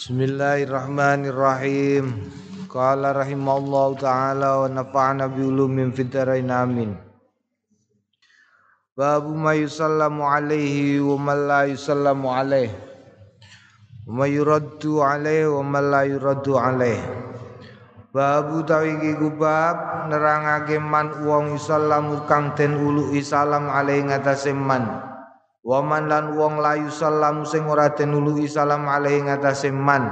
Bismillahirrahmanirrahim. Qala rahimallahu taala wa nafa'ana bi ulumin fid amin. Babu ma yusallamu alaihi wa ma la yusallamu alaihi. Wa ma yuraddu alaihi wa ma la yuraddu alaihi. Babu tawiki kubab nerangake man wong yusallamu kang den uluhi salam alaihi ngatasé man. Waman lan wong layu salam sing ora den nuluhi salam alaihi ngatasé man.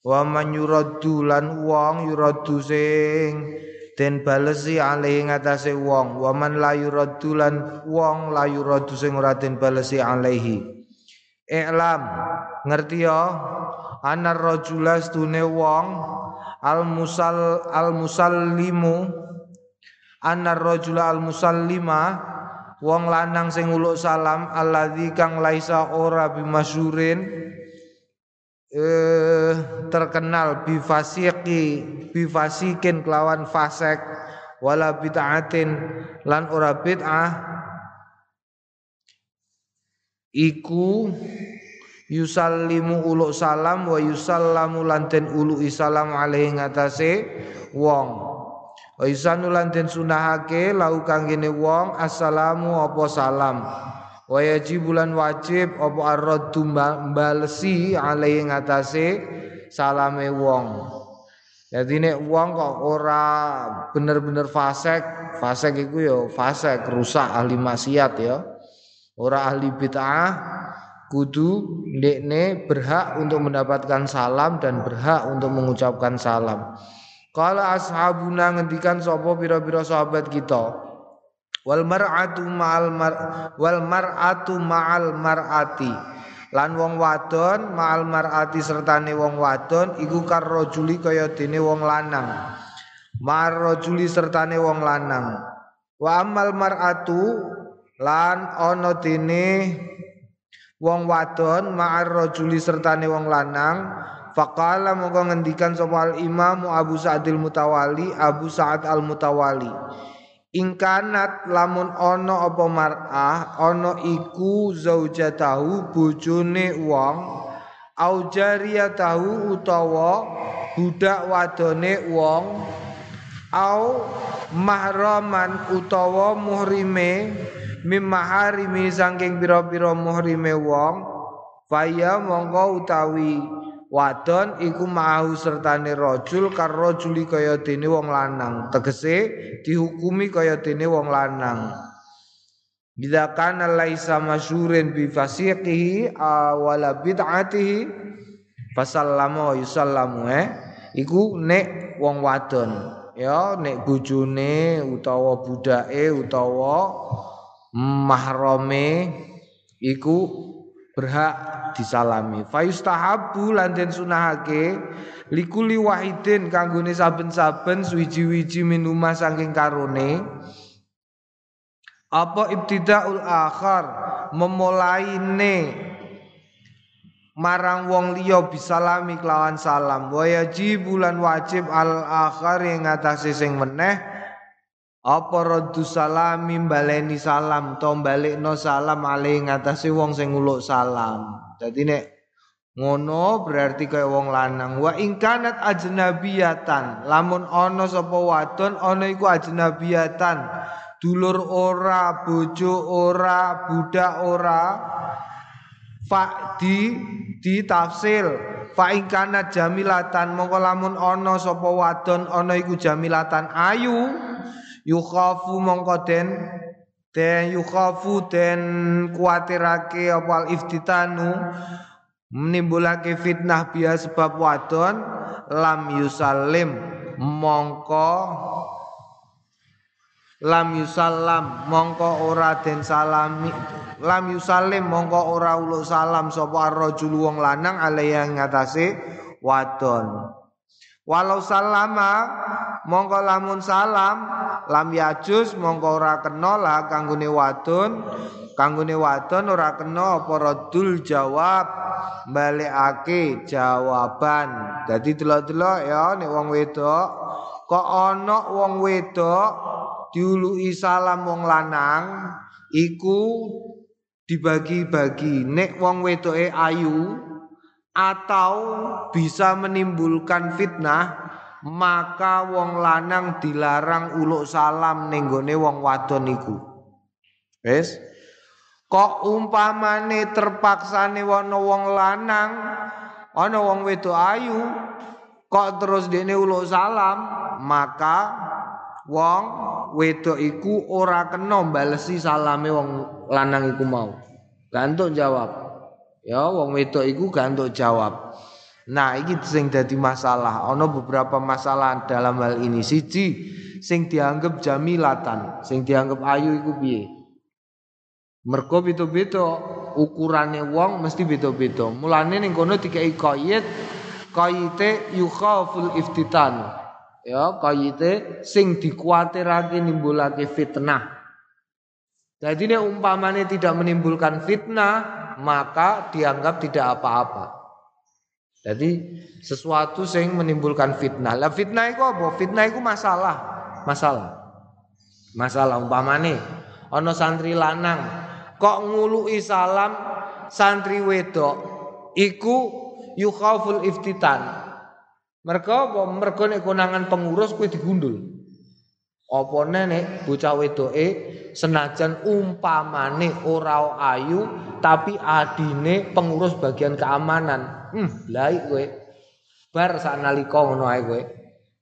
Waman yuraddu lan wong yuraddu sing den balesi alaihi ngatasé wong. Waman layu raddu lan wong layu raddu sing ora den balesi alaihi. Iklam ngerti ya anar rajula stune wong al musal al musallimu anar rajula al musallima wong lanang sing uluk salam alladzi kang laisa ora bimasyurin eh terkenal bifasiqi bifasikin kelawan fasek wala bid'atin lan ora bid'ah iku yusallimu uluk salam wa yusallamu lanten ulu salam alaihi ngatasé wong Wa isanu lan sunahake lau kanggene wong assalamu apa salam. Wa yajibulan wajib apa arraddu balesi alai ngatasé salame wong. Jadi nek wong kok ora bener-bener fasek, fasek iku ya fasek rusak ahli maksiat ya. Ora ahli bid'ah kudu ndekne berhak untuk mendapatkan salam dan berhak untuk mengucapkan salam. Kala ashabuna ngendikan sapa pira-pira sahabat kita. Wal mar'atu ma'al mar wal mar'atu ma'al mar'ati. Lan wong wadon ma'al mar'ati sertane wong wadon iku karrajuli kaya dene wong lanang. Mar rajuli sertane wong lanang. Wa amal mar'atu lan ana dene wong wadon ma'ar rajuli sertane wong lanang Faqala mongko ngendikan sapa al Imam Abu Sa'dil Mutawali, Abu Sa'ad Al Mutawali. Ingkanat lamun ono apa mar'ah ono iku zaujatahu bojone wong au jariyatahu utawa budak wadone wong au mahraman utawa muhrime mim maharimi saking pira-pira muhrime wong faya mongko utawi wadon iku mau sertane rajul karo rajuli kaya dene wong lanang. Tegese dihukumi kaya dene wong lanang. Bila kana laisa masyurin bi fasiqihi wala bid'atihi fasallama yusallamu eh? Iku nek wong wadon ya nek bojone utawa budake utawa mahrame iku berhak disalami. Fayustahabu lan den sunahake likuli wahidin kanggone saben-saben suwiji-wiji minumah saking karone. Apa ibtidaul akhar? Memulaine marang wong liya bisalami kelawan salam. Wa yajibulan wajib al akhar ing ngatasé sing meneh. Apa raddu salami baleni salam to balekno salam ale ngatasé wong sing nguluk salam jadi nek ngono berarti kaya wong lanang. Wa ingkanat ajnabiyatan. Lamun ana sapa wadon ana iku ajnabiyatan. Dulur ora, bojo ora, budak ora. Fa di di tafsil fa ingkanat jamilatan mongko lamun ana sapa wadon ana iku jamilatan ayu yukhafu mongko den den yukhafu den kuatirake apa iftitanu menimbulake fitnah biya sebab wadon lam yusallim mongko lam yusallam mongko ora den salami lam yusallim mongko ora ulo salam sapa ar-rajul wong lanang alaya ngatasé wadon. Walau salama mongko lamun salam lam yajus mongko ora kena lah kanggone wadon. Kanggone wadon ora kena apa radul jawab balikake jawaban. Dadi delok-delok ya nek wong wedok. Kok ana wong wedok diului salam wong lanang iku dibagi-bagi. Nek wong wedoke ayu atau bisa menimbulkan fitnah maka wong lanang dilarang uluk salam ning wong wadon iku. Wis? Kok umpamane terpaksane ana wong lanang, ana wong wedok ayu, kok terus dene uluk salam, maka wong wedok iku ora kena balesi salame wong lanang iku mau. Gantuk jawab. Ya wong wedok iku gantuk jawab. Nah, iki sing dadi masalah. Ana beberapa masalah dalam hal ini. Siji, sing dianggap jamilatan, sing dianggap ayu iku piye? Mergo beda-beda ukurane wong mesti beda-beda. Mulane ning kono dikai qayyid, qayyite yukhaful iftitan. Ya, qayyite sing dikuatirake nimbulake fitnah. Jadi ini umpamane tidak menimbulkan fitnah, maka dianggap tidak apa-apa. Jadi sesuatu yang menimbulkan fitnah. Lah fitnah itu apa? Fitnah itu masalah. Masalah. Masalah umpamane ana santri lanang kok ngului salam santri wedok iku yukhaful iftitan. Mereka apa? Mereka konangan pengurus kuwi digundul. Apa nenek bocah wedoke senajan umpamane ora ayu tapi adine pengurus bagian keamanan. Hmm laik kowe. Bar sak nalika ngono ae kowe.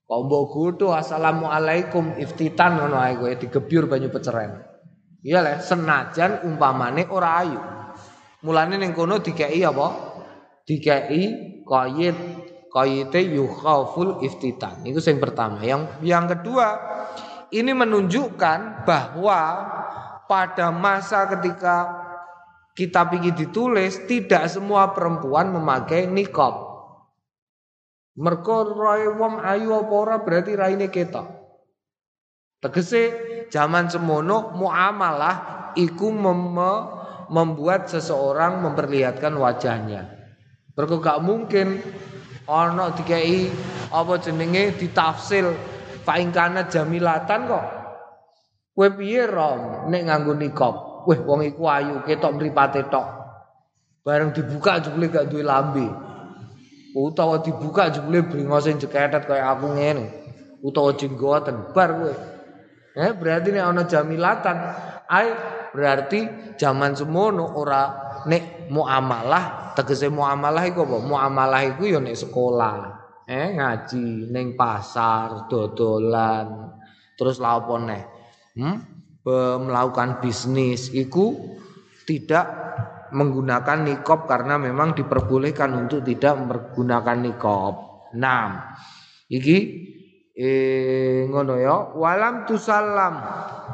Kok mbok godho assalamualaikum iftitan ngono ae kowe digebyur banyu peceren. Iya le senajan umpamane ora ayu. Mulane ning kono dikeki apa? Dikeki qayyid qayyite yukhaful iftitan. Itu yang pertama. Yang yang kedua ini menunjukkan bahwa pada masa ketika kitab ini ditulis tidak semua perempuan memakai nikab. Mergo rai ayu apa berarti raine ketok. Tegese zaman semono muamalah iku mem membuat seseorang memperlihatkan wajahnya. Mergo gak mungkin ana dikai apa jenenge ditafsil fa kana jamilatan kok. Kowe piye rom nek nganggo nikab? Wah, wong iku ayu, ketok mripate tok. Bareng dibuka jebule gak duwe lambe. Utawa dibuka jebule bringose jeketet kaya aku ngene. Utawa jenggoten bar kowe. Eh berarti nek ana jamilatan, ai berarti zaman semono ora nek muamalah, tegese muamalah iku apa? Muamalah iku ya nek sekolah. Eh ngaji ning pasar, dodolan, terus la apa neh? Hmm? melakukan bisnis itu tidak menggunakan nikob karena memang diperbolehkan untuk tidak menggunakan nikob. Nah, iki eh ngono ya, walam tusallam,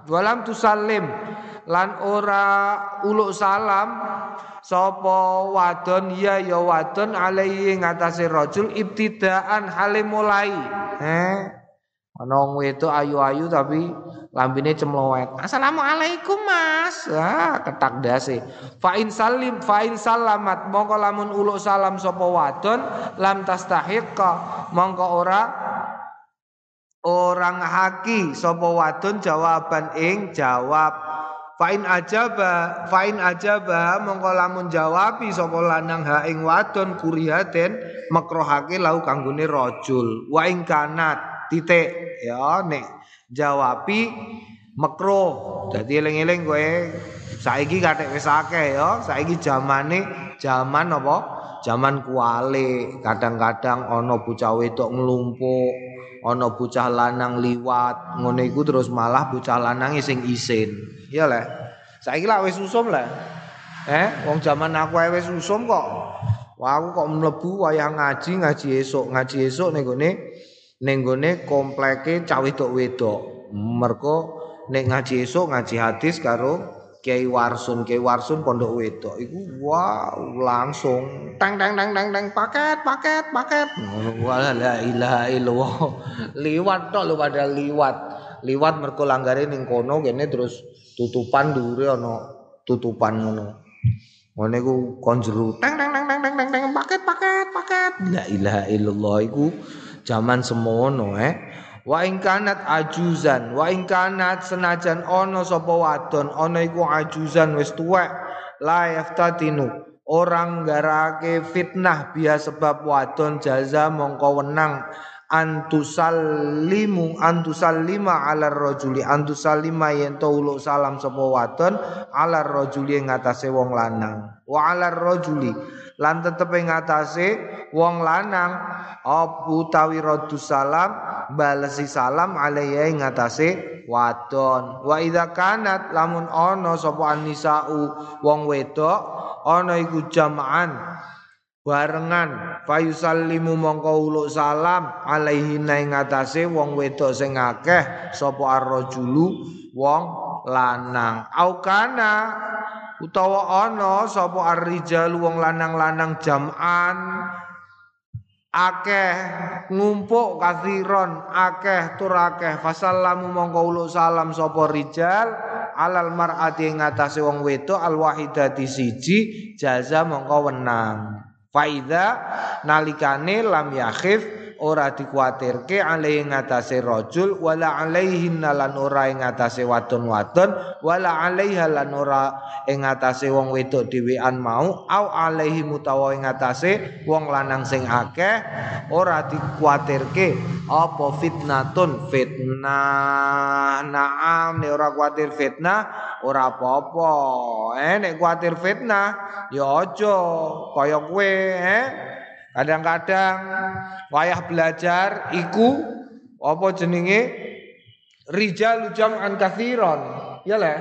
walam tusallim lan ora uluk salam sapa wadon ya ya wadon alaihi ngatasé rajul ibtidaan hale mulai. Eh Ana wedok ayu-ayu tapi lambene cemlowet. Assalamualaikum Mas. Ah, ketak dase. Fa in salim fa in salamat mongko lamun uluk salam sapa wadon lam tastahiqqa mongko ora orang haki sapa wadon jawaban ing jawab. Fa'in ajaba fa'in ajaba mongko lamun jawabi sapa lanang ha ing wadon kurihaten makrohake lau kanggone rajul. Wa ing kanat titik. Ya nek jawabi makro. Dadi eling-eling kowe saiki kathek wis akeh ya saiki zamane zaman apa zaman kuale kadang-kadang ana bocah wedok nglumpuk ana bocah lanang liwat. Ngene iku terus malah bocah lanang sing isin. Ya le saiki lak wis usum eh wong zaman aku wis usum kok. Wah, aku kok mlebu wayah ngaji ngaji esuk ngaji esuk ning gone ning gone kompleke cah wedok-wedok. Mergo nek ngaji esuk ngaji hadis karo Kiai Warsun, Kiai Warsun pondok wedok iku wow langsung tang tang tang tang tang paket paket paket. Wala la ilaha illallah. Liwat tok lho padahal liwat. Liwat mergo langgare ning kono kene terus tutupan dhuwure ana tutupan ngono. Ngene iku kon jero tang tang tang tang tang paket paket paket. La ilaha illallah iku zaman semono eh wa ingkanat ajuzan wa ingkanat senajan ono sapa wadon ono iku ajuzan wis tuwek. La yaftatinu orang garake fitnah biasa sebab wadon jaza mongko wenang. Antusallimu antusallima ala rajuli antusallima yen to uluk salam sapa wadon ala rajuli ing wong lanang. Wa ala rajuli lan tetep ing atase wong lanang utawi radu salam balesi salam alaiya ing atase wadon. Wa idza kanat lamun ana sapa anisau wong wedok ana iku jam'an barengan. Fayusallimu mongko uluk salam alaihi ing wong wedok sing akeh sapa arrajulu wong lanang. Au kana utawa ana sapa arrijal wong lanang-lanang jam'an akeh ngumpuk kathiron akeh tur akeh. Fasallamu mongko uluk salam sapa rijal alal mar'ati ing atase wong wedok al wahidati siji jaza mongko wenang. Faida nalikane lam yakhif ora dikuatirke alaihi ngatasé rajul wala alaihi lan ora ing ngatasé wadon-wadon wala alaiha lan ora ing ngatasé wong wedok dhewean mau au alaihi mutawa ing ngatasé wong lanang sing akeh ora dikuatirke apa fitnatun fitnah naam nek ora kuatir fitnah ora apa-apa. Eh nek kuatir fitnah ya aja kaya kowe eh. Kadang-kadang wayah belajar iku apa jenenge rijal jam'an kathiron. Ya le.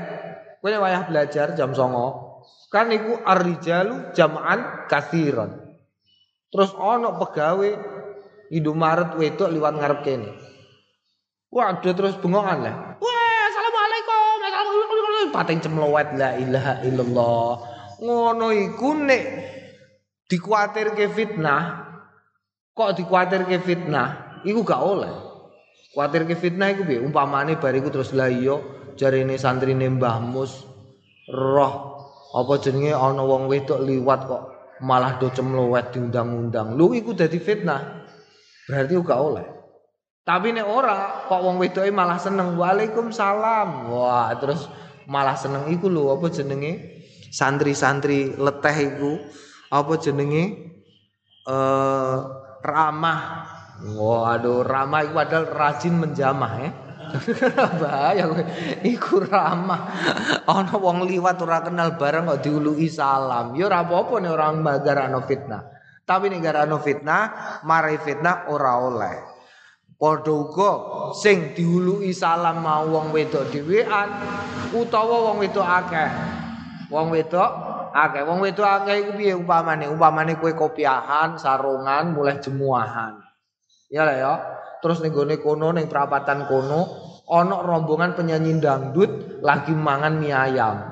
Kowe wayah belajar jam songo kan iku ar-rijalu jam'an kathiron. Terus ono pegawai Indomaret wedok liwat ngarep kene. Waduh terus bengokan lah. Wah pating cemlowet la ilaha illallah. Ngono iku nek dikuatirke fitnah, kok dikuatirke fitnah, iku gak oleh. Kuatirke fitnah iku piye? Umpamane bariku terus la iya jarine santrine Mbah Mus roh apa jenenge ana wong wedok liwat kok malah do cemlowet diundang-undang. Lu iku dadi fitnah. Berarti gak oleh. Tapi nek ora kok wong wedoke malah seneng Waalaikumsalam. Wah, terus malah seneng iku lho apa jenenge santri-santri leteh iku apa jenenge? Eh ramah. Waduh ramah iku padahal rajin menjamah ya. Bahaya kowe. Iku ramah. Ana wong liwat ora kenal bareng kok diului salam. Ya ora apa-apa nek orang magarano fitnah. Tapi nek garano fitnah marai fitnah ora oleh. Padha uga sing diului salam mau wong wedok dhewean utawa wong wedok akeh. Wong wedok akeh. Wong wedok akeh iku piye umpamane? Umpamane kowe kopiahan, sarungan, mulai jemuahan. Ya lah ya. Terus ning gone kono ning perapatan kono ana rombongan penyanyi dangdut lagi mangan mie ayam.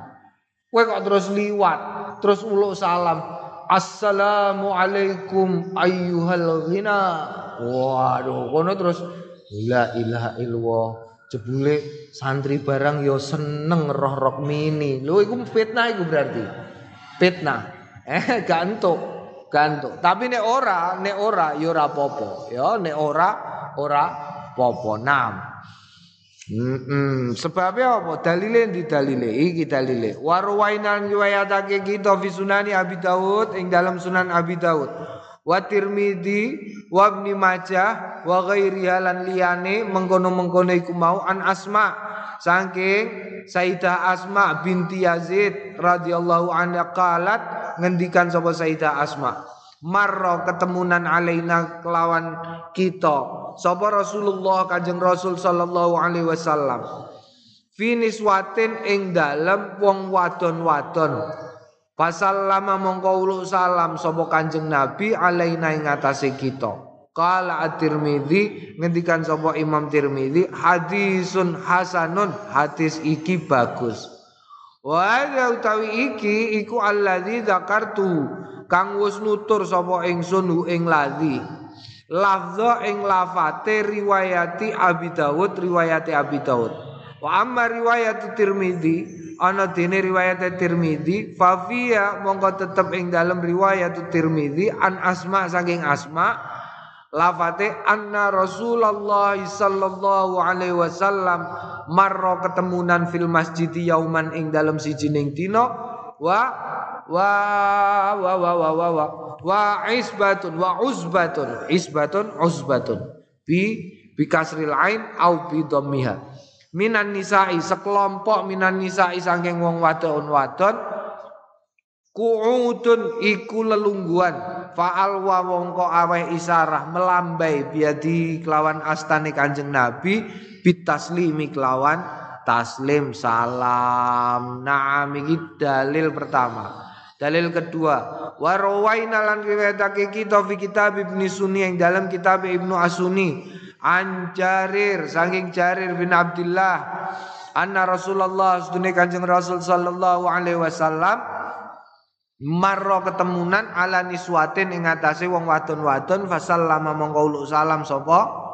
Kowe kok terus liwat, terus uluk salam. Assalamualaikum ayyuhal ghina. Waduh, kono terus la ilaha illallah. Jebule santri barang yo seneng roh-roh mini. Lho iku fitnah iku berarti. Fitnah. Eh gantuk, gantuk. Tapi nek ora, nek ora yo apa-apa. Ya nek ora ora apa-apa. Nam. Mm -mm. Sebabnya apa? Dalile di dalile iki dalile. Warwainan riwayatake kita fi sunani Abi Dawud ing dalam Sunan Abi Dawud wa Tirmidzi wa Ibnu Majah wa ghairiha lan liyane mengkono-mengkono iku mau an Asma saking Sayyidah Asma binti Yazid radhiyallahu anha qalat ngendikan sapa Sayyidah Asma marra ketemunan alaina kelawan kita sapa Rasulullah Kanjeng Rasul sallallahu alaihi wasallam finiswatin ing dalem wong wadon-wadon Pasal lama mongko salam sapa Kanjeng Nabi alaina ing atase kita. Qala at-Tirmidzi ngendikan sapa Imam Tirmidzi hadisun hasanun hadis iki bagus. Wa utawi iki iku alladzi zakartu kang wis nutur sapa ingsun ing ladzi. Lafza ing lafate riwayati Abi Dawud riwayati Abi Dawud. Wa amma riwayat Tirmidzi ana dene riwayat Tirmizi fa mongko tetep ing dalam riwayat Tirmizi an Asma saking Asma lafate anna Rasulullah sallallahu alaihi wasallam marra ketemunan fil masjid yauman ing dalam siji ning dina wa wa wa wa wa wa wa wa isbatun wa uzbatun isbatun uzbatun bi bi kasril ain au bi dhammiha. Minan nisa'i sekelompok minan nisa'i saking wong wadon wadon kuudun iku lelungguan. Faal wa wongko aweh isarah melambai biadi kelawan astane kanjeng nabi bitaslimi kelawan taslim salam. Naam iki dalil pertama. Dalil kedua, warawaina lan riwayatake kita fi kitab Ibnu Sunni yang dalam kitab Ibnu Asuni an Jarir saking Jarir bin Abdullah anna Rasulullah sedune Kanjeng Rasul sallallahu alaihi wasallam marro ketemunan ala niswatin ing atase wong wadon-wadon fasallama mongko salam sapa?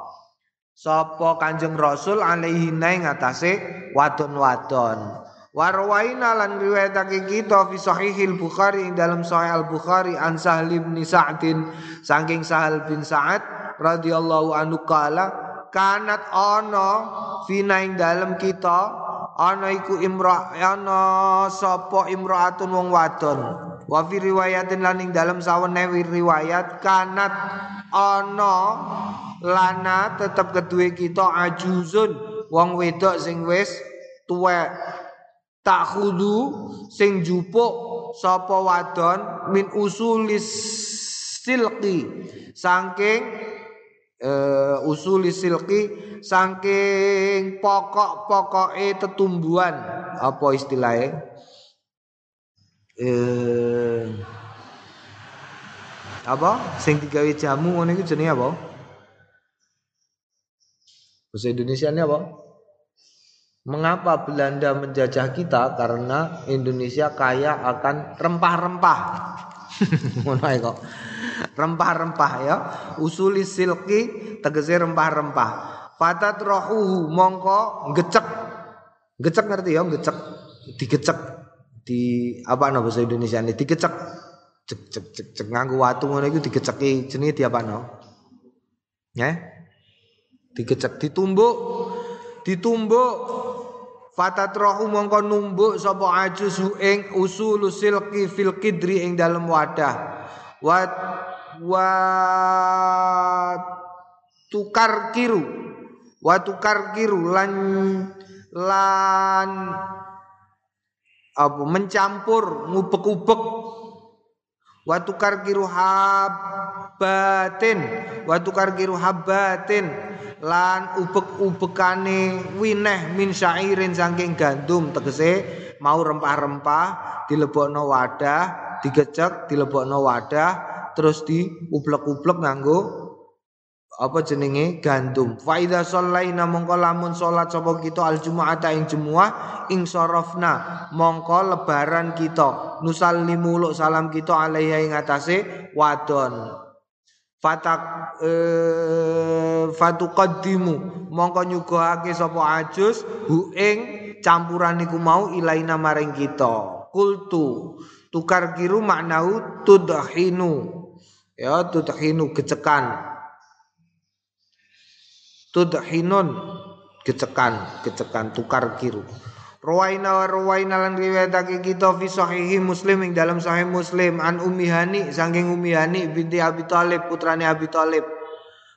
Sapa Kanjeng Rasul alaihi ing atase wadon-wadon. Warwaina lan riwayatake kita fi sahihil Bukhari dalam sahih Al Bukhari an Sahal bin Sa'din saking Sahal bin Sa'ad radhiyallahu anhu kala kanat ana fina ing dalam kita ana iku imra ana sapa imraatun wong wadon wa fi riwayatin lan ing dalam sawene riwayat kanat ana lana tetep kedue kita ajuzun wong wedok sing wis tak khudu sing jupuk sapa wadon min usulis silki saking uh, usulis silki saking pokok-pokoke tetumbuhan. Apa istilahnya eh apa sing digawe jamu ngono iku jenenge apa Bahasa Indonesia ini apa? Mengapa Belanda menjajah kita? Karena Indonesia kaya akan rempah-rempah. Rempah-rempah ya. Usuli silki tegese rempah-rempah. Fatat rohuhu mongko gecek. Gecek ngerti ya, gecek. Digecek di apa no bahasa Indonesia ini digecek. Cek cek cek cek nganggo watu ngono iku digeceki jenenge di apa no? Ya? Digecek ditumbuk ditumbuk Fatatrahu mongko numbuk sapa ajus ing usul silki fil kidri ing dalem wadah. Wa wa tukar kiru. Wa tukar kiru lan lan apa mencampur ngubek-ubek. Wa tukar kiru habatin wa tukar kiru habatin lan ubek-ubekane wineh min syairin saking gandum. Tegese mau rempah-rempah dilebokno wadah digecek dilebokno wadah terus diublek-ublek nganggo apa jenenge? Gandum. Fa idza shallaina mongko lamun salat sapa kita al jumu'ata ing jumuah ing sorofna mongko lebaran kita nusallimu salam kita alaiha ing atase wadon. Fatak eh, fatuqaddimu mongko nyuguhake sapa ajus hu ing campuran iku mau ilaina maring kita. Kultu tukar kiru maknau tudhinu. Ya tudhinu gecekan tudhinun. Gecekan gecekan tukar kiru. Rawaina wa rawaina lan riwayatake kita fi sahihi Muslim ing dalam sahih Muslim. An Ummi Hani saking Ummi Hani binti Abi Thalib putrane Abi Thalib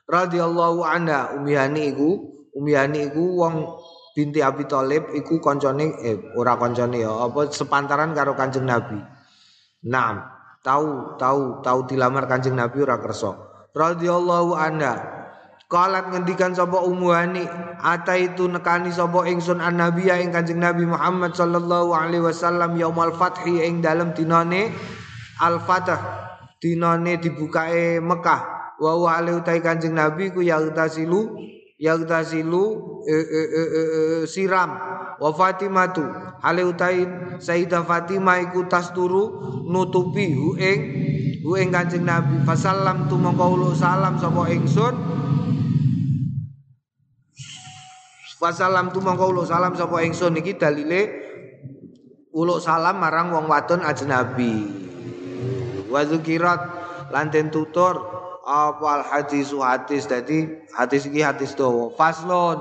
radhiyallahu anha. Ummi Hani iku Ummi Hani iku wong binti Abi Thalib iku kancane eh ora kancane ya apa sepantaran karo Kanjeng Nabi. Naam, tahu tahu tahu dilamar Kanjeng Nabi ora kersa. Radhiyallahu anha Kalat ngendikan sapa umuhani ata itu nekani sapa ingsun nabiya ing Kanjeng Nabi Muhammad sallallahu alaihi wasallam yaumal fathi ing dalem dinane al fatah dinane dibukae Mekah. Wa wa utai Kanjeng Nabi ku yagtasilu yagtasilu e, e, e, e, e, siram. Wa Fatimatu alaihi utai Sayyidah Fatimah iku tas turu nutupi hu ing hu ing Kanjeng Nabi. Fasallam tu mongko salam sapa ingsun Wasalam tu mongko ulo salam sapa ingsun iki dalile ulo salam marang wong wadon ajnabi. Wa dzukirat lan tutur apa al hadis hadis dadi hadis iki hadis dawa. Faslon.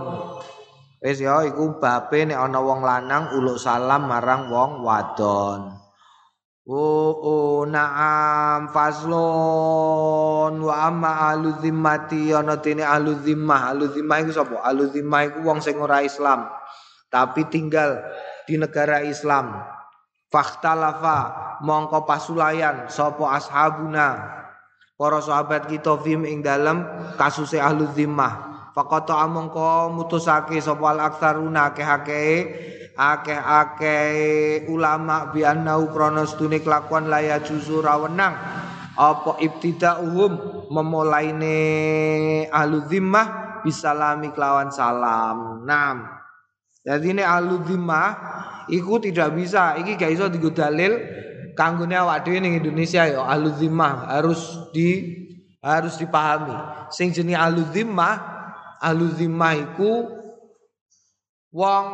Wis ya iku bape nek ana wong lanang ulo salam marang wong wadon. Oh, na'am faslon wa amma ahlu zimmati ana dene ahlu zimmah. Ahlu zimmah iku sapa? Ahlu zimmah iku wong sing Islam tapi tinggal di negara Islam. Fakhtalafa mongko pasulayan sapa ashabuna. Para sahabat kita fim ing dalem kasuse ahlu zimmah. Faqata amangka mutusake sapa al aktsaruna akeh-akeh akeh-akeh ulama bi annau krana stune kelakuan laya juzu rawenang apa ibtida'uhum memulaine ahlu zimmah bisalami kelawan salam. Naam. Jadi ini ahlu zimmah iku tidak bisa, iki gak iso digo dalil kanggone awak dhewe ning Indonesia ya ahlu zimmah harus di harus dipahami. Sing jenenge ahlu zimmah, ahlu zimmah wong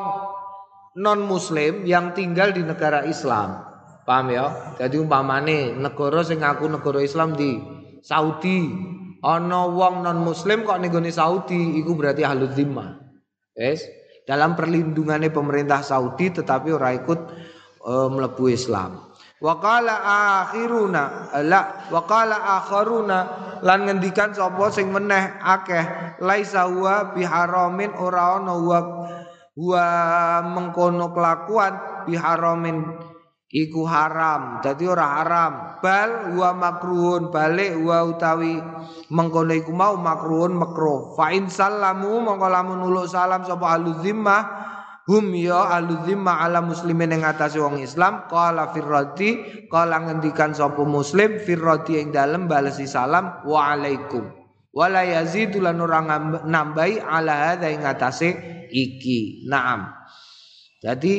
non muslim yang tinggal di negara Islam. Paham ya? Jadi umpamane negara sing ngaku negara Islam di Saudi, ana wong non muslim kok ning Saudi iku berarti ahlu zimmah. Yes? Dalam perlindungannya pemerintah Saudi tetapi ora ikut e, melebu Islam. Wakala akhiruna la wakala akharuna lan ngendikan sapa sing meneh akeh laisa huwa biharamin ora ana wa mengkono kelakuan biharamin iku haram. Dadi ora haram. Bal wa makruhun balik wa utawi mengkono iku mau makruhun makruh. Fa in sallamu mongko lamun nuluk salam sapa ahlu zimmah hum ya ahlu zimmah ala muslimin ing atase wong Islam qala firrati qala ngendikan sapa muslim firrati ing dalem balesi salam wa alaikum wala yazidu lan ora nambahi ala hadza ing atase iki. Naam. Jadi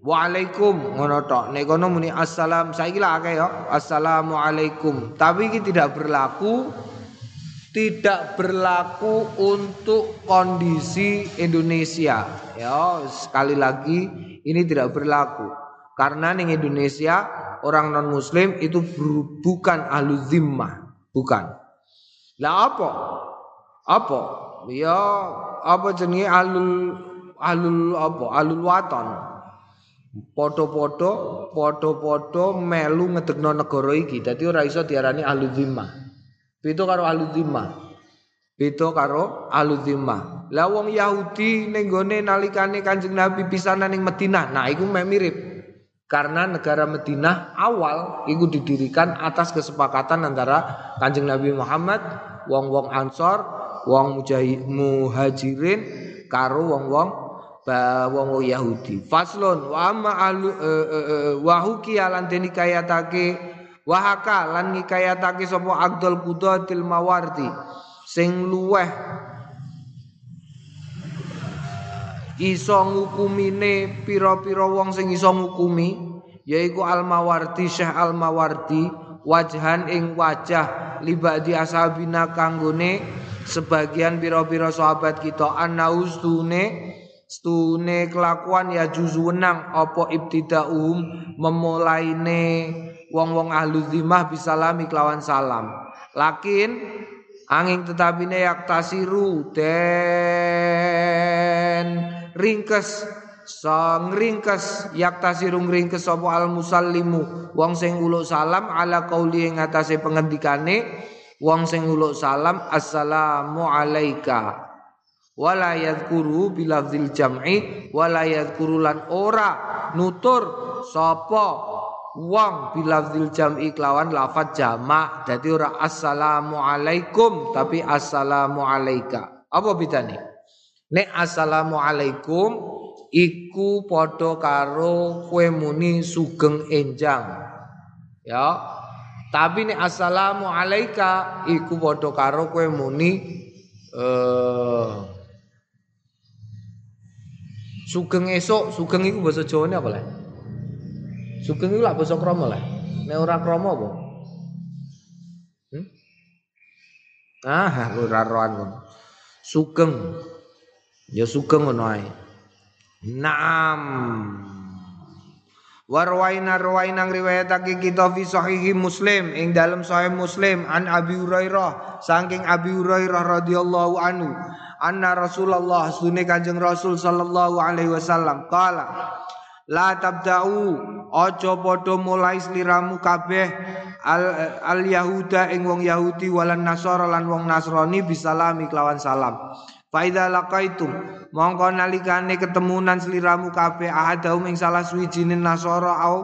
waalaikum ngono tok. Nek kono muni assalam. Saiki lah akeh ya. Assalamualaikum. Tapi ini tidak berlaku tidak berlaku untuk kondisi Indonesia. Ya sekali lagi ini tidak berlaku. Karena ning Indonesia orang non muslim itu bukan ahlu zimmah. Bukan lah apa? Apa? Ya apa jenenge alul alul apa? Alul waton. Foto-foto, foto-foto melu ngedekno negara iki. Dadi ora iso diarani alul zimmah. Beda karo alul zimmah. Beda karo alul zimmah. Lah wong Yahudi ning gone nalikane Kanjeng Nabi pisanan ning Madinah. Nah, iku mirip. Karena negara Madinah awal itu didirikan atas kesepakatan antara Kanjeng Nabi Muhammad wong-wong Ansor, wong muhajirin karo wong-wong wong Yahudi. Faslun wa amma ahlu uh, uh, uh, wa hukiya lan den kayatake wa haka lan nikayatake sapa Abdul Qudatil Mawardi sing luweh iso ngukumine pira-pira wong sing iso ngukumi yaiku Al-Mawardi Syekh Al-Mawardi wajhan ing wajah libadi ashabina kanggone sebagian pira-pira sahabat kita. Annaustune stune kelakuan ya juzu wenang apa ibtidaum memulaine wong-wong ahlu zimah bisalami kelawan salam. Lakin angin tetapine yak tasiru den ringkes sang ringkes yak tasirung ringkes sapa al musallimu wong sing uluk salam ala qauli ing atase pengendikane wong sing uluk salam assalamu alaika. Wala yadhkuru bilafzil jam'i wala yadhkuru lan ora nutur sapa wong bilafzil jam'i kelawan lafaz jamak. Dadi ora assalamu alaikum tapi assalamu alaika apa bedane? Nek assalamu alaikum iku padha karo kowe muni sugeng enjang. Ya. Tapi nek assalamu alaika iku padha karo kowe muni eh sugeng esuk, sugeng iku basa Jawane apa le? Sugeng iku lak basa krama le. Nek ora krama apa? Hmm? Ah, ora roan. Sugeng. Ya sugeng ngono ae. Naam. Warwaina rawaina ngriwayatake kita fi sahihi Muslim ing dalam sahih Muslim an Abi Hurairah saking Abi Hurairah radhiyallahu anhu anna Rasulullah sunne Kanjeng Rasul sallallahu alaihi wasallam qala la tabda'u Aja padha mulai sliramu kabeh al, al Yahuda ing wong Yahudi walan Nasara lan wong Nasrani bisalami kelawan salam. Faida lakaitum mongko nalikane ketemunan sliramu kabeh ahadahum ing salah suwijine Nasara au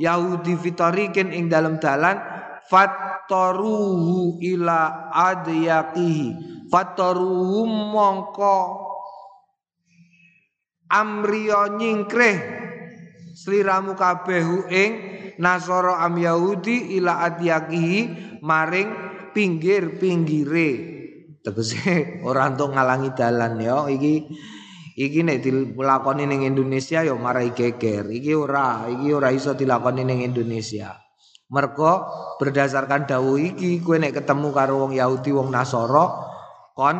Yahudi fitarikin ing dalam dalan fattaruhu ila adyaqihi. Fattaruhu mongko amriyo nyingkreh sliramu kabeh ing nasara am Yahudi ila adyakihi maring pinggir-pinggire tegese ora entuk ngalangi dalan ya iki iki nek dilakoni ning Indonesia ya marai geger iki ora iki ora iso dilakoni ning Indonesia mergo berdasarkan dawuh iki kowe nek ketemu karo wong Yahudi wong Nasara kon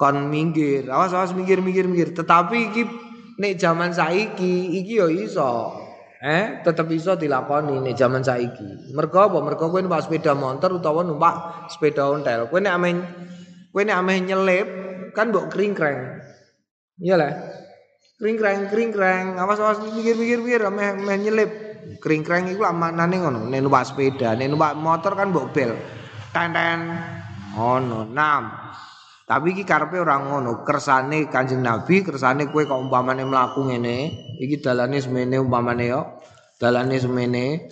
kon minggir awas awas minggir tetapi iki nek zaman saiki iki yo iso. Eh, tetep iso dilakoni nek zaman saiki. Mergo apa? Mergo kowe numpak sepeda motor utawa numpak sepeda ontel. Kowe nek ame kowe nek ame nyelip kan mbok kringkreng. Iya lah. Kringkreng kringkreng. Awas-awas mikir-mikir-mikir ame ame nyelip. Kringkreng iku amanane ngono. Nek numpak sepeda, nek numpak motor kan mbok bel. Tenten. Ono. Nam. Tapi iki karepe ora ngono, kersane Kanjeng Nabi, kersane kowe kok umpamane mlaku ngene, iki dalane semene umpamane yo. Dalane semene.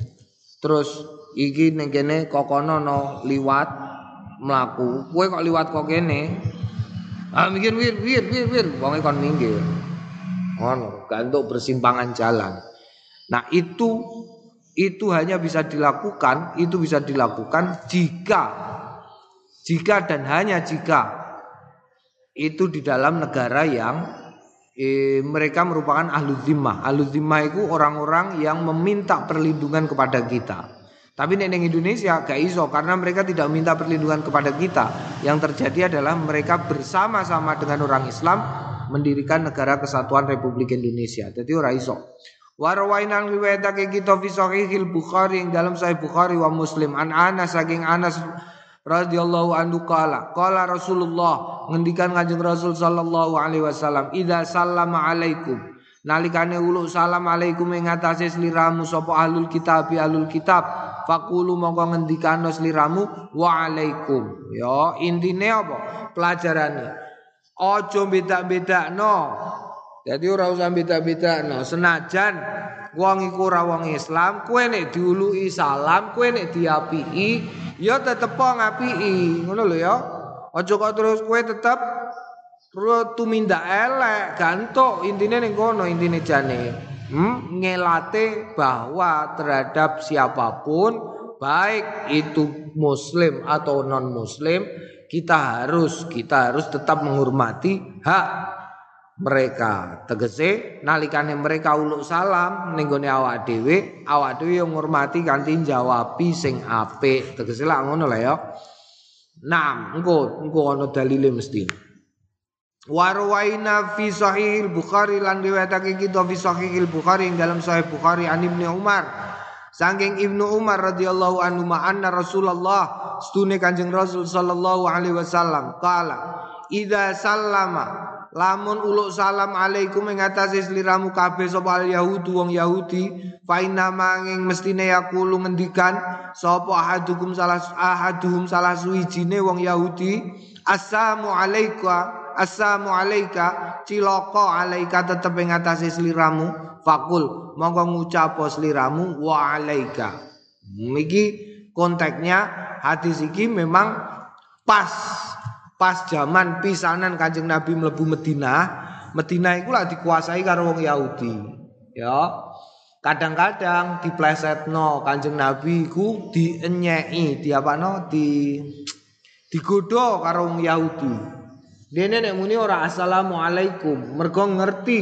Terus iki ning kokono no liwat mlaku. Kowe kok liwat kok kene? Ah mikir mikir mikir mikir, mikir. wong kon minggir. Ngono, gantuk bersimpangan jalan. Nah, itu itu hanya bisa dilakukan, itu bisa dilakukan jika jika dan hanya jika itu di dalam negara yang eh, mereka merupakan ahlu zimmah. Ahlu zimmah itu orang-orang yang meminta perlindungan kepada kita. Tapi nek Indonesia gak iso karena mereka tidak minta perlindungan kepada kita. Yang terjadi adalah mereka bersama-sama dengan orang Islam mendirikan negara kesatuan Republik Indonesia. Jadi ora iso. Warwainan riwayatake kita fi sahihil Bukhari yang dalam sahih Bukhari wa Muslim an Anas saking Anas radhiyallahu anhu qala qala Rasulullah ngendikan Kanjeng Rasul sallallahu alaihi wasallam idza sallama alaikum nalikane uluk salam alaikum ing atase sliramu sapa ahlul kitab ahlul kitab. Fakulu mongko ngendikano sliramu wa alaikum ya intine apa? Pelajarane. Aja beda-bedakno jadi ora usah beda-bedakno senajan wong iku ora wong Islam kowe nek diului salam kowe nek diapii ya tetep ngapiki ngono lho ya. Aja kok terus kowe tetep tumindak elek gantuk intine ning kono intine jane. Hmm? ngelate bahwa terhadap siapa pun baik itu muslim atau non muslim kita harus kita harus tetap menghormati hak mereka. Tegese nalikane mereka uluk salam ning gone awak dhewe awak dhewe yo ngurmati kanthi jawabi sing apik. Tegese lak ngono lah ya. Naam engko engko ana dalile mesti Warwaina fi sahih Bukhari lan riwayatake kita fi sahih Bukhari ing dalam sahih Bukhari an Ibnu Umar. Sangking Ibnu Umar radhiyallahu anhu anna Rasulullah stune Kanjeng Rasul sallallahu alaihi wasallam kala idza sallama lamun uluk salam alaikum ing atase sliramu kabeh sapa al yahudi wong yahudi fa inna manging mestine yaqulu ngendikan sapa ahadukum salah ahaduhum salah suwijine wong yahudi assalamu alaika assalamu alaika cilaka alaika tetep ing atase sliramu fakul monggo ngucap sliramu wa alaika iki konteksnya hadis iki memang pas pas zaman pisanan Kanjeng Nabi mlebu Madinah, Madinah iku lah dikuasai karo wong Yahudi. Ya. Kadang-kadang diplesetno Kanjeng Nabi iku dienyeki, diapano di digodho karo wong Yahudi. Dene nek muni ora assalamualaikum, mergo ngerti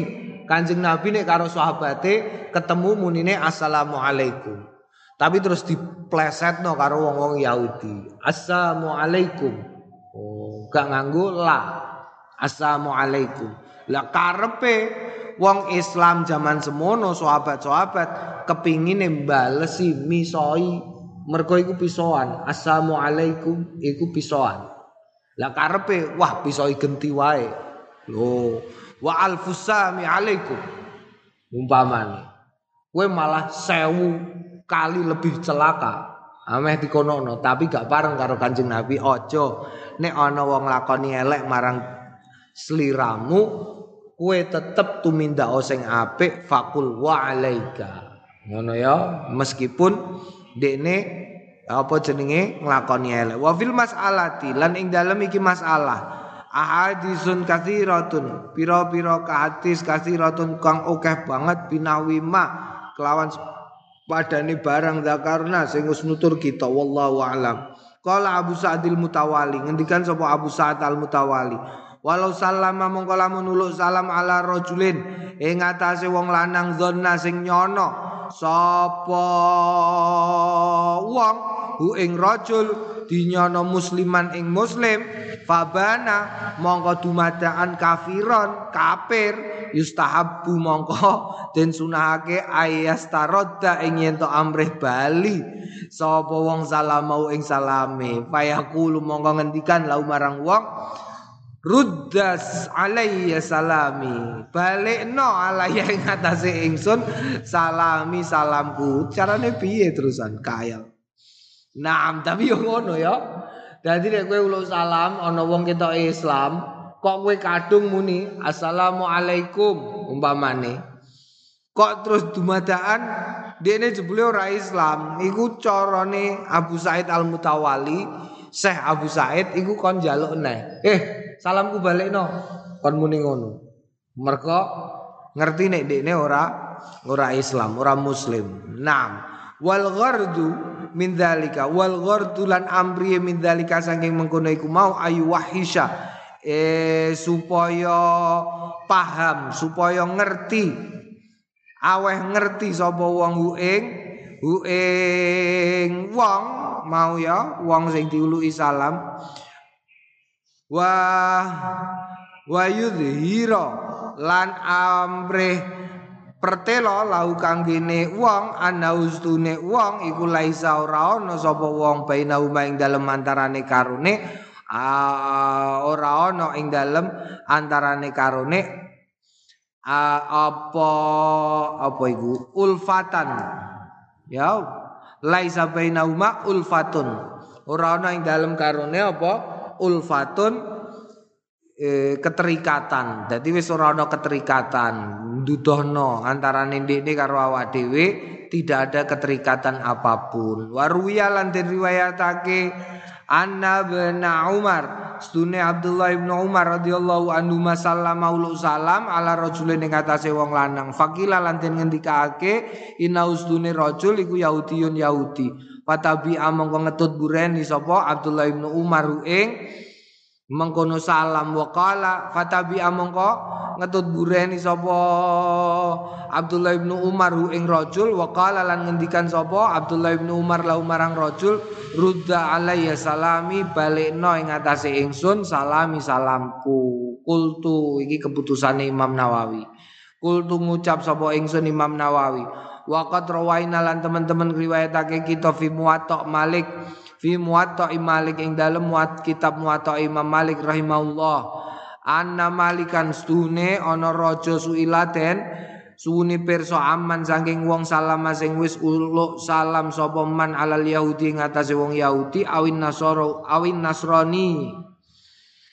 Kanjeng Nabi nek karo sahabate ketemu munine assalamualaikum. Tapi terus diplesetno karo wong-wong Yahudi. Assalamualaikum. Oh, gak nganggo la. Assalamualaikum. Lah karepe wong Islam zaman semono sahabat-sahabat kepingine mbalesi misoi mergo iku pisoan. Assalamualaikum iku pisoan. Lah karepe wah pisoi genti wae. Lho, wa alfusami alaikum. Umpamane. Kowe malah sewu kali lebih celaka. Ameh dikonono, tapi gak bareng karo Kanjeng Nabi. Ojo nek ana wong lakoni elek marang sliramu, kowe tetep tumindak sing apik fakul wa alaika. Ngono ya, meskipun dekne apa jenenge? Nglakoni elek. Wa fil mas'alati lan ing dalem iki masalah. ahadisun kathiratun pira-pira hadis kathiratun kang akeh banget binawima kelawan padane barang zakarna sing wis nutur kita. Wallahu alam. Qala Abu Sa'dil Mutawali. Ngendikan sapa Abu Sa'd Al Mutawali Walau salama mongko lamun uluk salam ala rajulin ing atase wong lanang zonna sing nyono. Sapa wong hu ing rajul dinyono musliman ing muslim. Fabana mongko dumadaan kafiron kafir. Yustahabbu mongko den sunahake ayastarodda ing yen to amrih bali. Sapa wong salam mau ing salame. Fayaqulu mongko ngendikan lau marang wong Ruddas alayya salami. Balikno alayya ing atase ingsun Salami salamku. Carane piye terusan? Kaya Naam tapi yo ngono ya. Dadi nek kowe uluk salam ana wong ketok Islam, kok kowe kadung muni assalamualaikum umpamane. Kok terus dumadaan dene jebule ora Islam, iku carane Abu Said Al Mutawali, Syekh Abu Said iku kon njaluk neh. Eh, salamku balekno. Kon muni ngono. Mergo ngerti nek dekne ora ora Islam, ora muslim. Naam. Wal ghardu min dzalika wal ghardulan amri min dzalika saking mengkono iku mau ayu wahisha eh supaya paham supaya ngerti aweh ngerti sapa wong hu ing hu ing wong mau ya wong sing diuluki salam wa wa yudhira lan amrih pertelo lau kanggene wong ana ustune wong iku laisa ora ana sapa wong baina ing dalem antarane karone. Ora ana ing dalem antarane karone. Apa apa iku? Ulfatan. Ya laisa baina ulfatun. Ora ana ing dalem karone apa ulfatun e, keterikatan. Jadi wis ora ana keterikatan, ndudohno antarané ndekne karo awak dhewe tidak ada keterikatan apa pun. Waruya lan riwayatake Anna bin Umar Stune Abdullah bin Umar radhiyallahu anhu masallama ulu salam ala rajulin ing atase wong lanang. Fakila lan den ngendikake inna ustune rajul iku Yahudiyun Yahudi. Patabi among ngetut bureni sapa? Abdullah bin Umar ing mengkono salam wakala fatabi amongko ngetut bureni sapa? Abdullah bin Umar hu ing rajul wakala lan ngendikan sapa? Abdullah bin Umar lahu marang rajul rudda alayya salami balekno ing atase ingsun salami salamku. Kultu iki keputusane Imam Nawawi. Kultu ngucap sapa ingsun Imam Nawawi waqat rawaina lan teman-teman riwayatake kita fi muwatta Malik. Fi muwatta Malik ing dalem muat kitab muwatta Imam Malik rahimahullah. Anna malikan stune ana raja suilaten suwuni pirsa aman saking wong salam sing wis uluk salam sapa man alal yahudi ngatasé wong yahudi awin nasoro awin nasrani.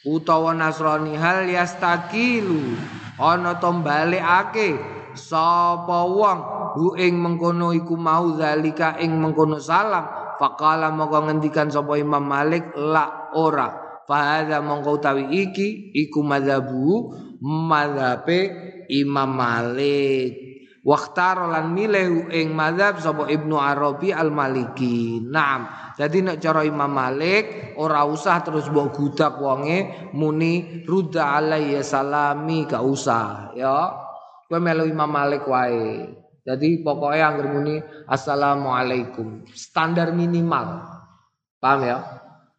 Utawa nasrani hal yastakilu? Ana to balekake sapa wong hu ing mengkono iku mau zalika ing mengkono salam Fakala mongko ngendikan sapa Imam Malik la ora. Fahadha mongko utawi iki iku madhabu madhabe Imam Malik. Waktar lan milih ing madhab sapa Ibnu Arabi Al Maliki. Naam. Jadi nek cara Imam Malik ora usah terus mbok gudak wonge muni rudda alayya salami gak usah ya. Kowe melu Imam Malik wae. Jadi pokoknya yang muni assalamualaikum standar minimal. Paham ya?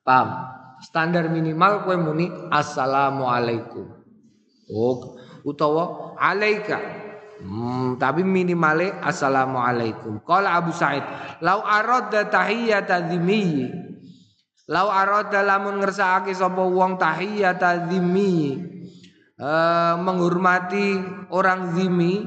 Paham. Standar minimal kue muni assalamualaikum. Oh, utawa alaika. Hmm, tapi minimale assalamualaikum. Qala Abu Said, "Lau aradda tahiyyata dzimmi." Lau aradda lamun ngersakake sapa wong dzimmi. Uh, menghormati orang zimi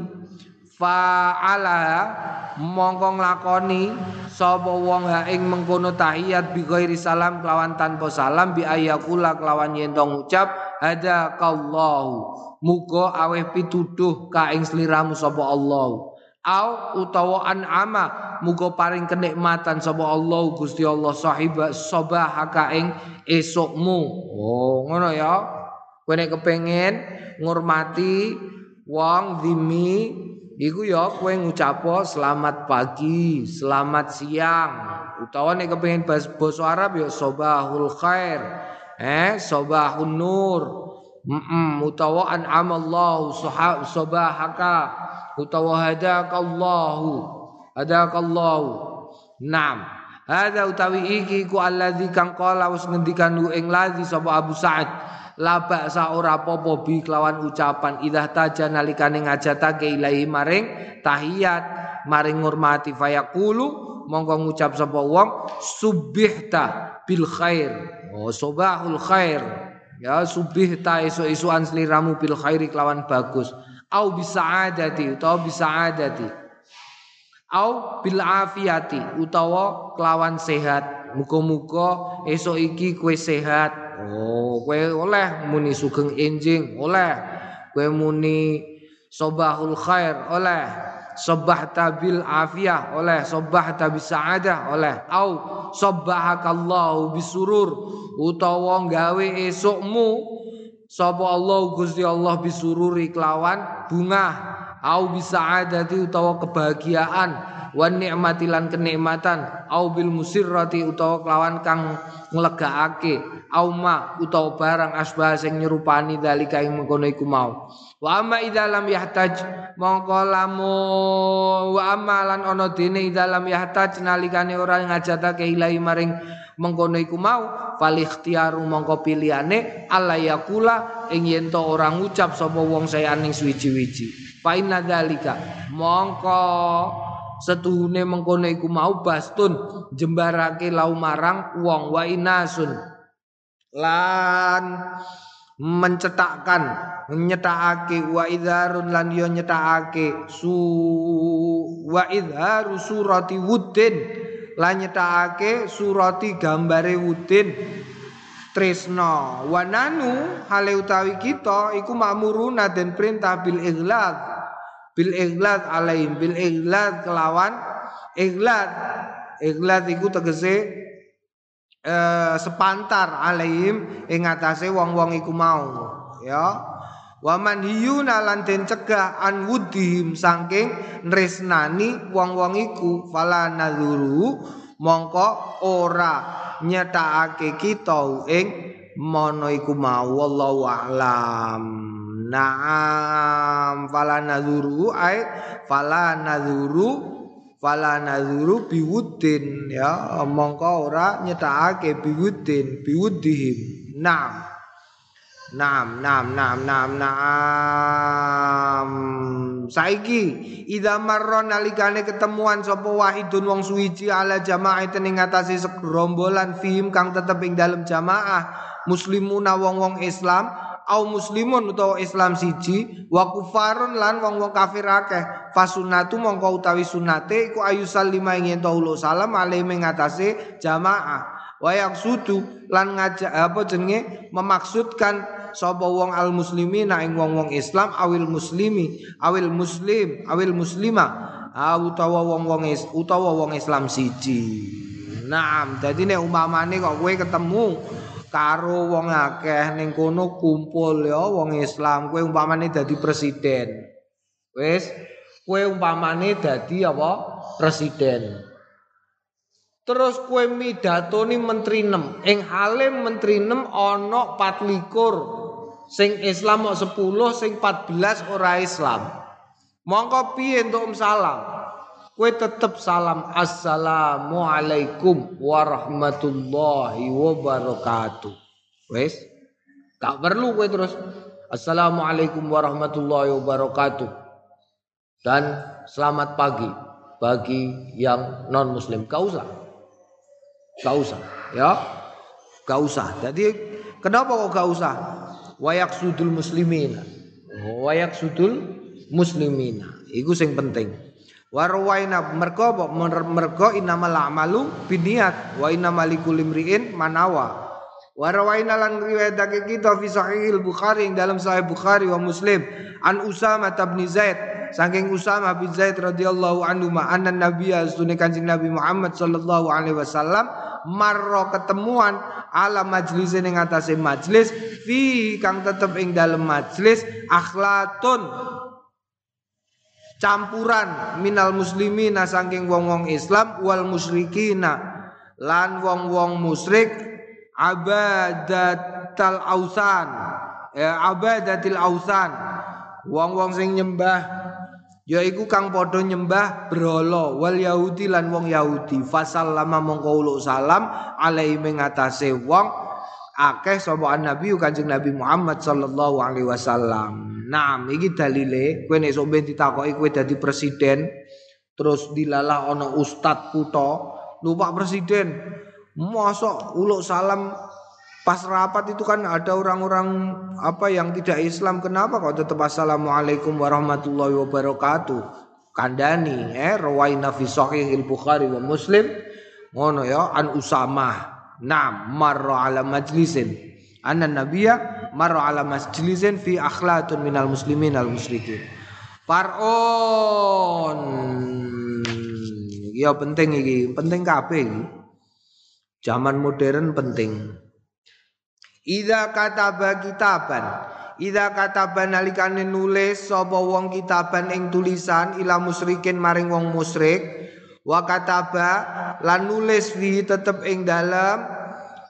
fa'ala mongko nglakoni sapa wong ha ing mengkono tahiyat bi salam kelawan tanpa salam bi ayakula kelawan yen ngucap hadakallahu. Muga aweh pituduh ka ing sliramu sapa Allah au utawa an'ama muga paring kenikmatan sapa Allah Gusti Allah sahiba sabah ka ing esukmu oh ngono ya kowe nek kepengin ngurmati wong dimi iku ya kowe ngucapo selamat pagi selamat siang. Utawa nek kepengin basa Arab ya sabahul khair eh sabahun nur. Mm -mm, utawa an'amallahu sabahaka utawa hadakallahu hadakallahu Naam. Hada utawi iki ku alladzi kang qala wis ngendikan ing ladzi sapa Abu Sa'ad laba sa ora apa-apa bi kelawan ucapan. Idah taja nalikane ngajatake ilahi maring tahiyat maring ngurmati fayaqulu mongko ngucap sapa wong subihta bil khair. Oh sobahul khair. Ya subihta isu-isuan sliramu bil khairi kelawan bagus. Au bisaadati utawa bisaadati. Au bil afiati utawa kelawan sehat. Muga-muga esok iki kue sehat. Oh kue oleh muni sugeng enjing oleh. Kue muni sobahul khair oleh. Sobah tabil afiyah oleh. Sobah tabi saadah oleh. Au sobahakallahu bisurur. Utawa gawe esokmu Sapa Allah Gusti Allah bisururi kelawan? Bunga au bisaadati utawa kebahagiaan wan nikmati lan kenikmatan. Au bil musirrati utawa kelawan kang nglegaake au ma utawa barang asbah sing nyerupani dalika ing mengkono iku mau. Wa amma idza lam yahtaj mongko lamu. Wa amma lan ana dene idza lam yahtaj nalikane ora ngajatake ilahi maring mengkono iku mau. Fal ikhtiaru mongko pilihane alla yakula ing yen to ora ngucap sapa wong sayan ning suwi-wiji fa inna dzalika mongko setuhune mengkono iku mau bastun jembarake lau marang wong wa inasun lan mencetakkan nyetakake wa idharun lan yo nyetakake su wa idharu surati wuddin. Lan nyetakake surati gambare wuddin. Tresno wananu hale utawi kita iku makmuruna den perintah bil ighlad bil ighlad alaihim. Bil ighlad kelawan ighlad ighlad iku tegese eh, sepantar alaihim ing atase wong-wong iku mau ya. Waman hiyuna lan den cegah an wudihim saking nresnani wong-wong iku fala nadzuru mongko ora nyetakake kita ing mono iku mau. Wallahu a'lam Naam fala nadzuru ai fala nadzuru fala nadzuru biwuddin ya mongko ora nyetakake biwuddin biwuddihim Naam Naam, naam, naam, naam, naam. Saiki idza marra nalikane ketemuan sapa wahidun wong suwiji ala jamaah ing ngatasi segerombolan fihim kang tetep ing dalam jamaah muslimuna wong-wong Islam au muslimun utawa Islam siji wa kufarun lan wong-wong kafir akeh. Fasunatu mongko utawi sunate iku ayu salima ing ento salam alaihi ngatasi jamaah. Wa sudu lan ngajak apa jenenge? Memaksudkan sapa wong al muslimina ing wong-wong Islam awil muslimi awil muslim awil muslima utawa wong-wong utawa wong Islam siji. Naam dadi nek umpamane kok kowe ketemu karo wong akeh ning kono kumpul ya wong Islam kowe umpamane dadi presiden. Wis kowe umpamane dadi apa? Presiden. Terus kue midatoni menteri nem, ing halim menteri nem ono 24 sing Islam mau 10 sing 14 ora Islam. Mongko piye entuk salam kowe tetep salam assalamu alaikum warahmatullahi wabarakatuh. Wes? Gak perlu kowe terus assalamualaikum warahmatullahi wabarakatuh. Dan selamat pagi bagi yang non muslim gak usah. Gak usah ya? Gak usah. Jadi kenapa kok gak usah? Wayak sudul muslimin wayak sudul muslimina. Iku sing penting. Warwaina mergo apa mergo innamal a'malu biniat wa innamal likulli imri'in manawa. Warwaina lan riwayatake kita fi sahihil Bukhari dalam sahih Bukhari wa Muslim an Usama bin Zaid saking Usama bin Zaid radhiyallahu anhu ma anna nabiyya sunni kanjeng Nabi Muhammad sallallahu alaihi wasallam marro ketemuan ala majlis ning atase majlis fi kang tetep ing dalam majlis akhlatun campuran minal muslimina saking wong-wong Islam wal musyrikina lan wong-wong musyrik abadatal ausan ya abadatil ausan. Wong-wong sing nyembah yaiku kang padha nyembah berhala wal yahudi lan wong yahudi. Fasallama mongko uluk salam alaihi mengatase wong akeh sapa nabi kanjeng nabi Muhammad sallallahu alaihi wasallam. Nah, iki dalile kowe nek sok ben ditakoki kowe presiden terus dilalah ana ustad kutha, lupa presiden. Mosok uluk salam pas rapat itu kan ada orang-orang apa yang tidak Islam kenapa kok tetap assalamualaikum warahmatullahi wabarakatuh? Kandani eh rawaina fi sahihil bukhari wa muslim ngono ya an usamah nam marra ala majlisin. Anna nabiyya marra ala masjidin fi akhlatun minal muslimin al musyrikin. Faron Ya penting iki, penting kabeh iki. Zaman modern penting. Idza kataba kitaban. Ida kataba nalikane nulis sapa wong kitaban ing tulisan ila musyrikin maring wong musyrik wa kataba lan nulis fi tetep ing dalam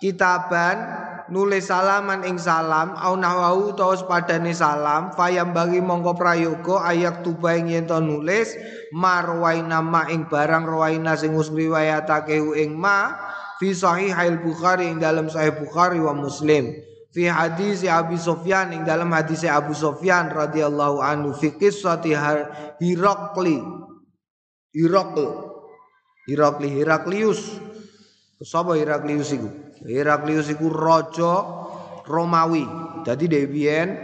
kitaban nulis salaman ing salam au nahwahu utawa padane salam fayam bagi mongko prayoga ayak tuba ing yen nulis marwaina ma ing barang rawaina sing wis riwayatake ing ma fi sahih al bukhari ing dalam sahih bukhari wa muslim. Fi hadis Abi Sofyan ing dalam hadis Abu Sofyan radhiyallahu anhu fi qissati Hirakli Hirakl Hirakli Hiraklius sapa Hiraklius iku Heraklius iku raja Romawi. Dadi Dewian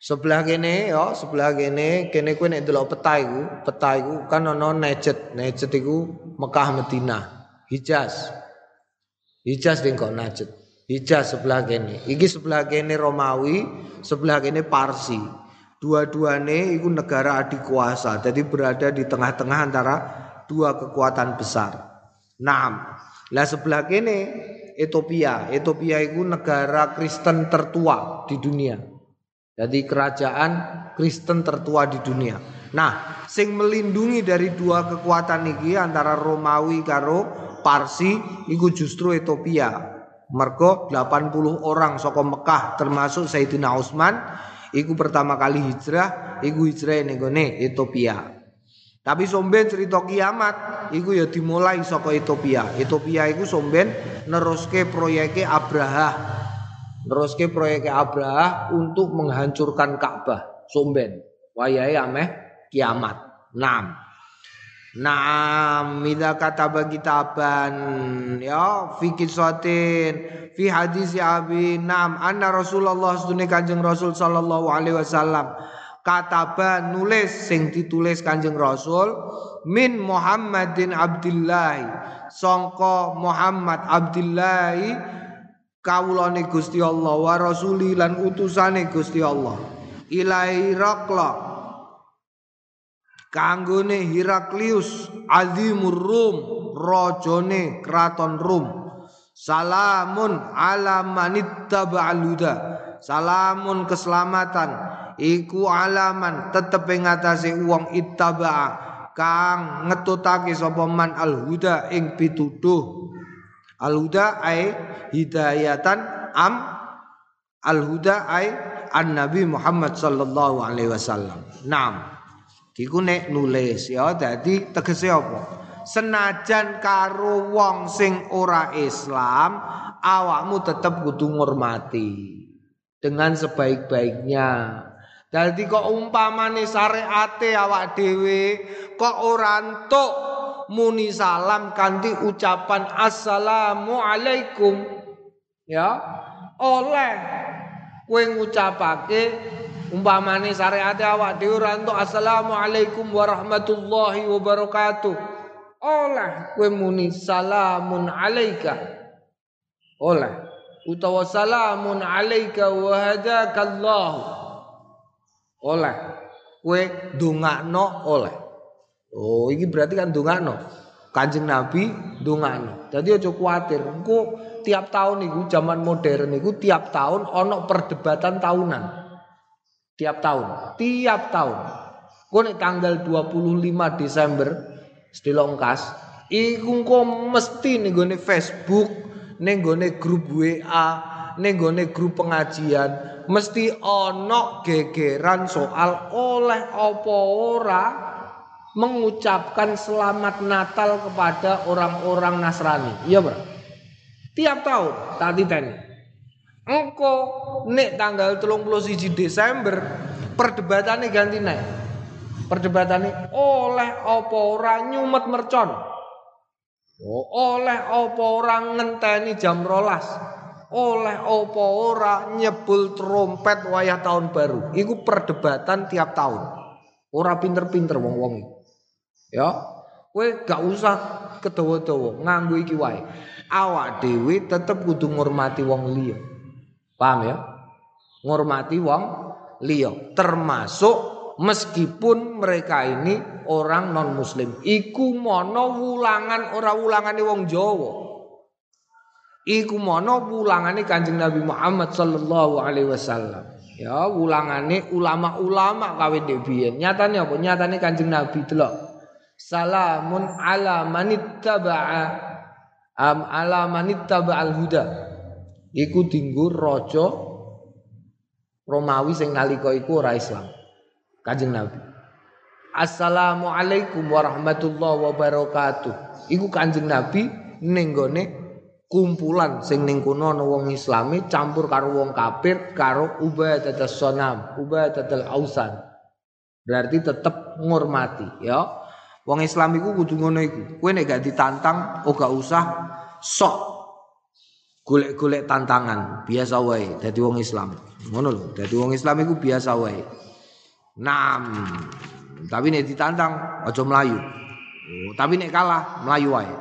sebelah kene ya, sebelah kene kene kuwi nek delok peta iku, peta iku kan ana Najd. Najd iku Mekah Madinah, Hijaz. Hijaz ning kok Najd. Hijaz sebelah kene. Iki sebelah kene Romawi, sebelah kene Parsi. Dua-duane iku negara adik kuasa. Jadi berada di tengah-tengah antara dua kekuatan besar. Nah, lah sebelah kene Ethiopia. Ethiopia itu negara Kristen tertua di dunia. Jadi kerajaan Kristen tertua di dunia. Nah, sing melindungi dari dua kekuatan ini antara Romawi karo Parsi itu justru Ethiopia. Mergo 80 orang saka Mekah termasuk Sayyidina Utsman iku pertama kali hijrah iku hijrah ning Ethiopia. Tapi somben cerita kiamat iku ya dimulai saka Ethiopia. Ethiopia iku somben neruske proyeke Abraha. Neruske proyeke Abraha untuk menghancurkan Ka'bah. Somben. Wayahe ameh kiamat. Naam. Naam idza kataba kitaban ya fi kisatin fi hadis Abi Naam anna Rasulullah sunni Kanjeng Rasul sallallahu alaihi wasallam kataba nulis sing ditulis Kanjeng Rasul min Muhammadin Abdillah sangka Muhammad Abdillah kawulane Gusti Allah wa rasuli lan utusane Gusti Allah. Ilai Hirakla kanggone Hiraklius azimur Rum rajane kraton Rum. Salamun ala manittaba'al huda. Salamun keselamatan iku alaman tetep ing atase wong ittaba kang ngetutake sapa man al huda ing pituduh. Al huda ai hidayatan am al huda ai an nabi Muhammad sallallahu alaihi wasallam. Naam. Iku nek nulis ya dadi tegese apa? Senajan karo wong sing ora Islam awakmu tetep kudu ngurmati dengan sebaik-baiknya Dadi kok umpamane syariate awak dhewe kok ora entuk muni salam kanthi ucapan assalamu alaikum. Ya, oleh kowe ngucapake Umpamane syariat awak dhewe ora entuk assalamualaikum warahmatullahi wabarakatuh. Oleh kowe muni salamun alaika. Oleh utawa salamun alaika wa hadakallah. Oleh kowe ndongakno oleh. Oh, ini berarti kan ndongakno. Kanjeng Nabi ndongakno. Dadi aja kuwatir, engko tiap tahun niku zaman modern niku tiap tahun ono perdebatan tahunan. Tiap tahun, tiap tahun. Kok nek tanggal 25 Desember sedilongkas iku engko mesti ning Facebook, ning grup WA, ning grup pengajian mesti ono gegeran soal oleh apa ora mengucapkan selamat Natal kepada orang-orang Nasrani. Iya, Bro. Tiap tahun tak diteni. Engko nek tanggal 31 Desember perdebatannya ganti naik. Perdebatannya oleh apa ora nyumet mercon. Oh, oleh apa ora ngenteni jam rolas. Oleh apa ora nyebul trompet wayah tahun baru. Iku perdebatan tiap tahun. Ora pinter-pinter wong-wong. Ya, kowe gak usah kedawa-dawa nganggo iki wae. Awak dhewe tetep kudu ngurmati wong liya. Paham ya? Ngurmati wong liya, termasuk meskipun mereka ini orang non muslim. Iku mono wulangan ora wulangane wong Jawa. Iku mono wulangane Kanjeng Nabi Muhammad sallallahu alaihi wasallam. Ya, wulangane ulama-ulama kawin dhewe Nyatane apa? Nyatane Kanjeng Nabi delok. Salamun ala manittaba'a am ala manittaba'al huda iku dinggo raja Romawi sing nalika iku ora Islam. Kanjeng Nabi. Assalamualaikum warahmatullahi wabarakatuh. Iku Kanjeng Nabi ning kumpulan sing ning kono ana wong Islami campur karo wong kafir karo ubadatus sonam ubadatul ausan berarti tetep ngurmati ya Wong Islam iku kudu ngono iku. Kowe nek gak ditantang, oh usah sok golek-golek tantangan, biasa wae dadi wong Islam. Ngono lho, dadi wong Islam iku biasa wae. Nam. Tapi nek ditantang aja melayu. Oh, tapi nek kalah melayu wae.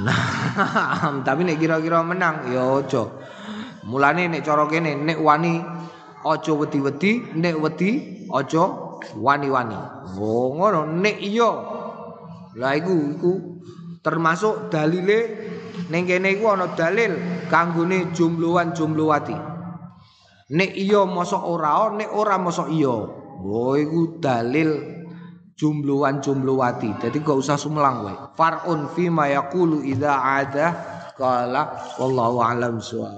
Nah, tapi nek kira-kira menang ya aja. Mulane nek cara kene nek wani aja wedi-wedi, nek wedi aja wani-wani. Oh ngono nek iya. Lah iku iku termasuk dalile ning kene iku ana dalil kanggone jumluhan-jumluwati. Nek iya mosok ora, nek ora mosok iya. Oh iku dalil jumluhan jumluwati. Jadi gak usah sumelang wae. Farun fi ma yaqulu idza ada qala wallahu alam suwab.